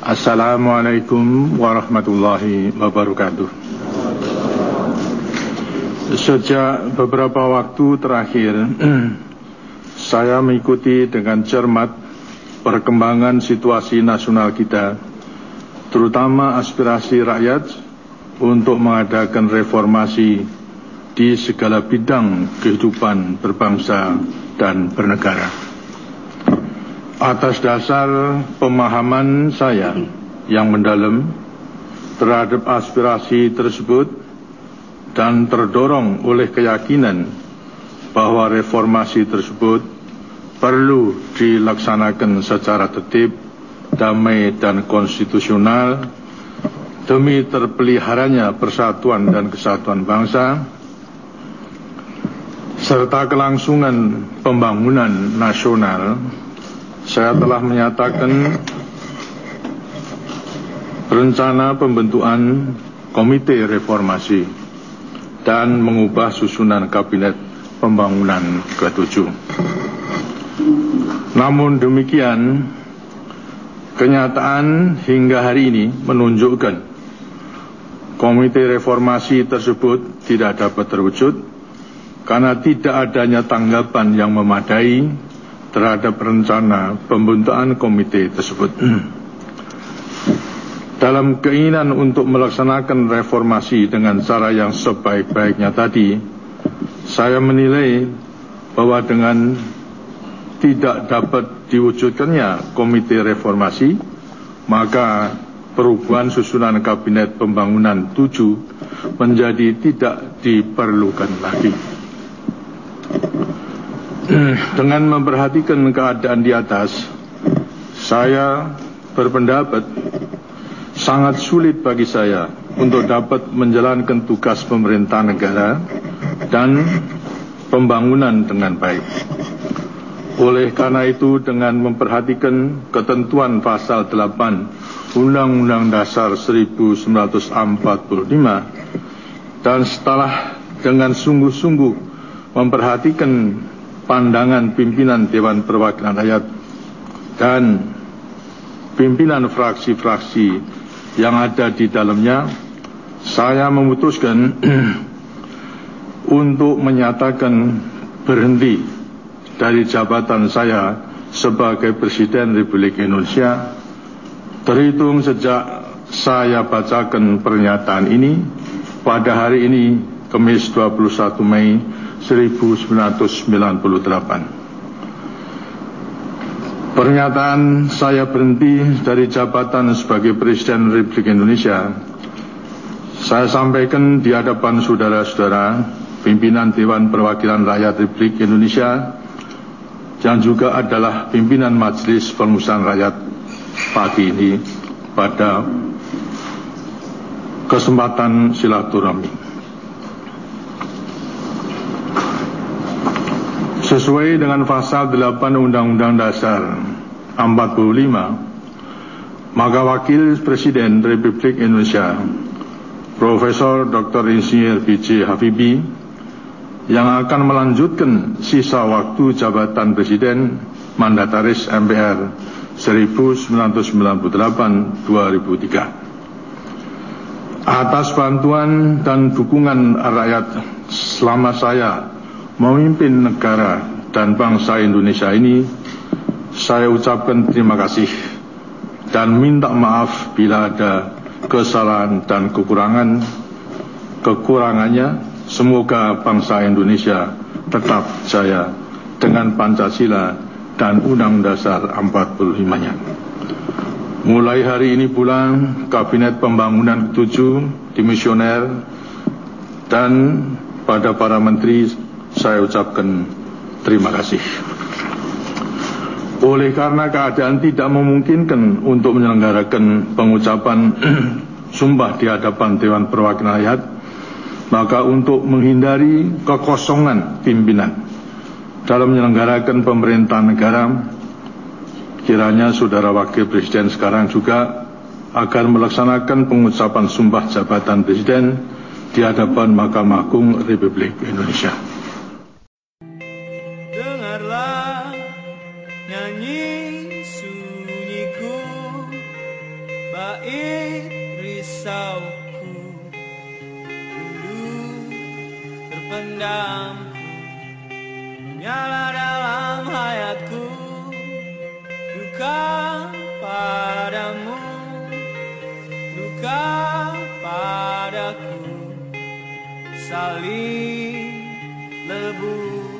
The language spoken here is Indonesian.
Assalamualaikum warahmatullahi wabarakatuh. Sejak beberapa waktu terakhir, saya mengikuti dengan cermat perkembangan situasi nasional kita, terutama aspirasi rakyat untuk mengadakan reformasi di segala bidang kehidupan berbangsa dan bernegara. Atas dasar pemahaman saya yang mendalam terhadap aspirasi tersebut dan terdorong oleh keyakinan bahwa reformasi tersebut perlu dilaksanakan secara tertib, damai dan konstitusional demi terpeliharanya persatuan dan kesatuan bangsa serta kelangsungan pembangunan nasional saya telah menyatakan rencana pembentukan komite reformasi dan mengubah susunan kabinet pembangunan ke-7. Namun demikian, kenyataan hingga hari ini menunjukkan komite reformasi tersebut tidak dapat terwujud karena tidak adanya tanggapan yang memadai terhadap rencana pembentukan komite tersebut. Dalam keinginan untuk melaksanakan reformasi dengan cara yang sebaik-baiknya tadi, saya menilai bahwa dengan tidak dapat diwujudkannya komite reformasi, maka perubahan susunan kabinet pembangunan 7 menjadi tidak diperlukan lagi. Dengan memperhatikan keadaan di atas, saya berpendapat sangat sulit bagi saya untuk dapat menjalankan tugas pemerintah negara dan pembangunan dengan baik. Oleh karena itu dengan memperhatikan ketentuan pasal 8 Undang-Undang Dasar 1945 dan setelah dengan sungguh-sungguh memperhatikan pandangan pimpinan Dewan Perwakilan Rakyat dan pimpinan fraksi-fraksi yang ada di dalamnya, saya memutuskan untuk menyatakan berhenti dari jabatan saya sebagai Presiden Republik Indonesia. Terhitung sejak saya bacakan pernyataan ini pada hari ini Kamis 21 Mei 1998. Pernyataan saya berhenti dari jabatan sebagai Presiden Republik Indonesia saya sampaikan di hadapan saudara-saudara pimpinan Dewan Perwakilan Rakyat Republik Indonesia yang juga adalah pimpinan Majelis Permusuhan Rakyat pagi ini pada kesempatan silaturahmi. Sesuai dengan pasal 8 Undang-Undang Dasar 45, maka Wakil Presiden Republik Indonesia Profesor Dr. Insinyur B.J. Habibie yang akan melanjutkan sisa waktu jabatan Presiden Mandataris MPR 1998-2003. Atas bantuan dan dukungan rakyat selama saya memimpin negara dan bangsa Indonesia ini, saya ucapkan terima kasih dan minta maaf bila ada kesalahan dan kekurangan. Kekurangannya, semoga bangsa Indonesia tetap jaya dengan Pancasila dan Undang Dasar 45-nya. Mulai hari ini pula, Kabinet Pembangunan ke-7, dimisioner, dan pada para menteri saya ucapkan terima kasih. Oleh karena keadaan tidak memungkinkan untuk menyelenggarakan pengucapan sumpah di hadapan Dewan Perwakilan Rakyat, maka untuk menghindari kekosongan pimpinan dalam menyelenggarakan pemerintahan negara, kiranya Saudara Wakil Presiden sekarang juga akan melaksanakan pengucapan sumpah jabatan Presiden di hadapan Mahkamah Agung Republik Indonesia. Bauku Rindu terpendam Menyala dalam hayatku. Duka padamu Duka padaku. Saling lebu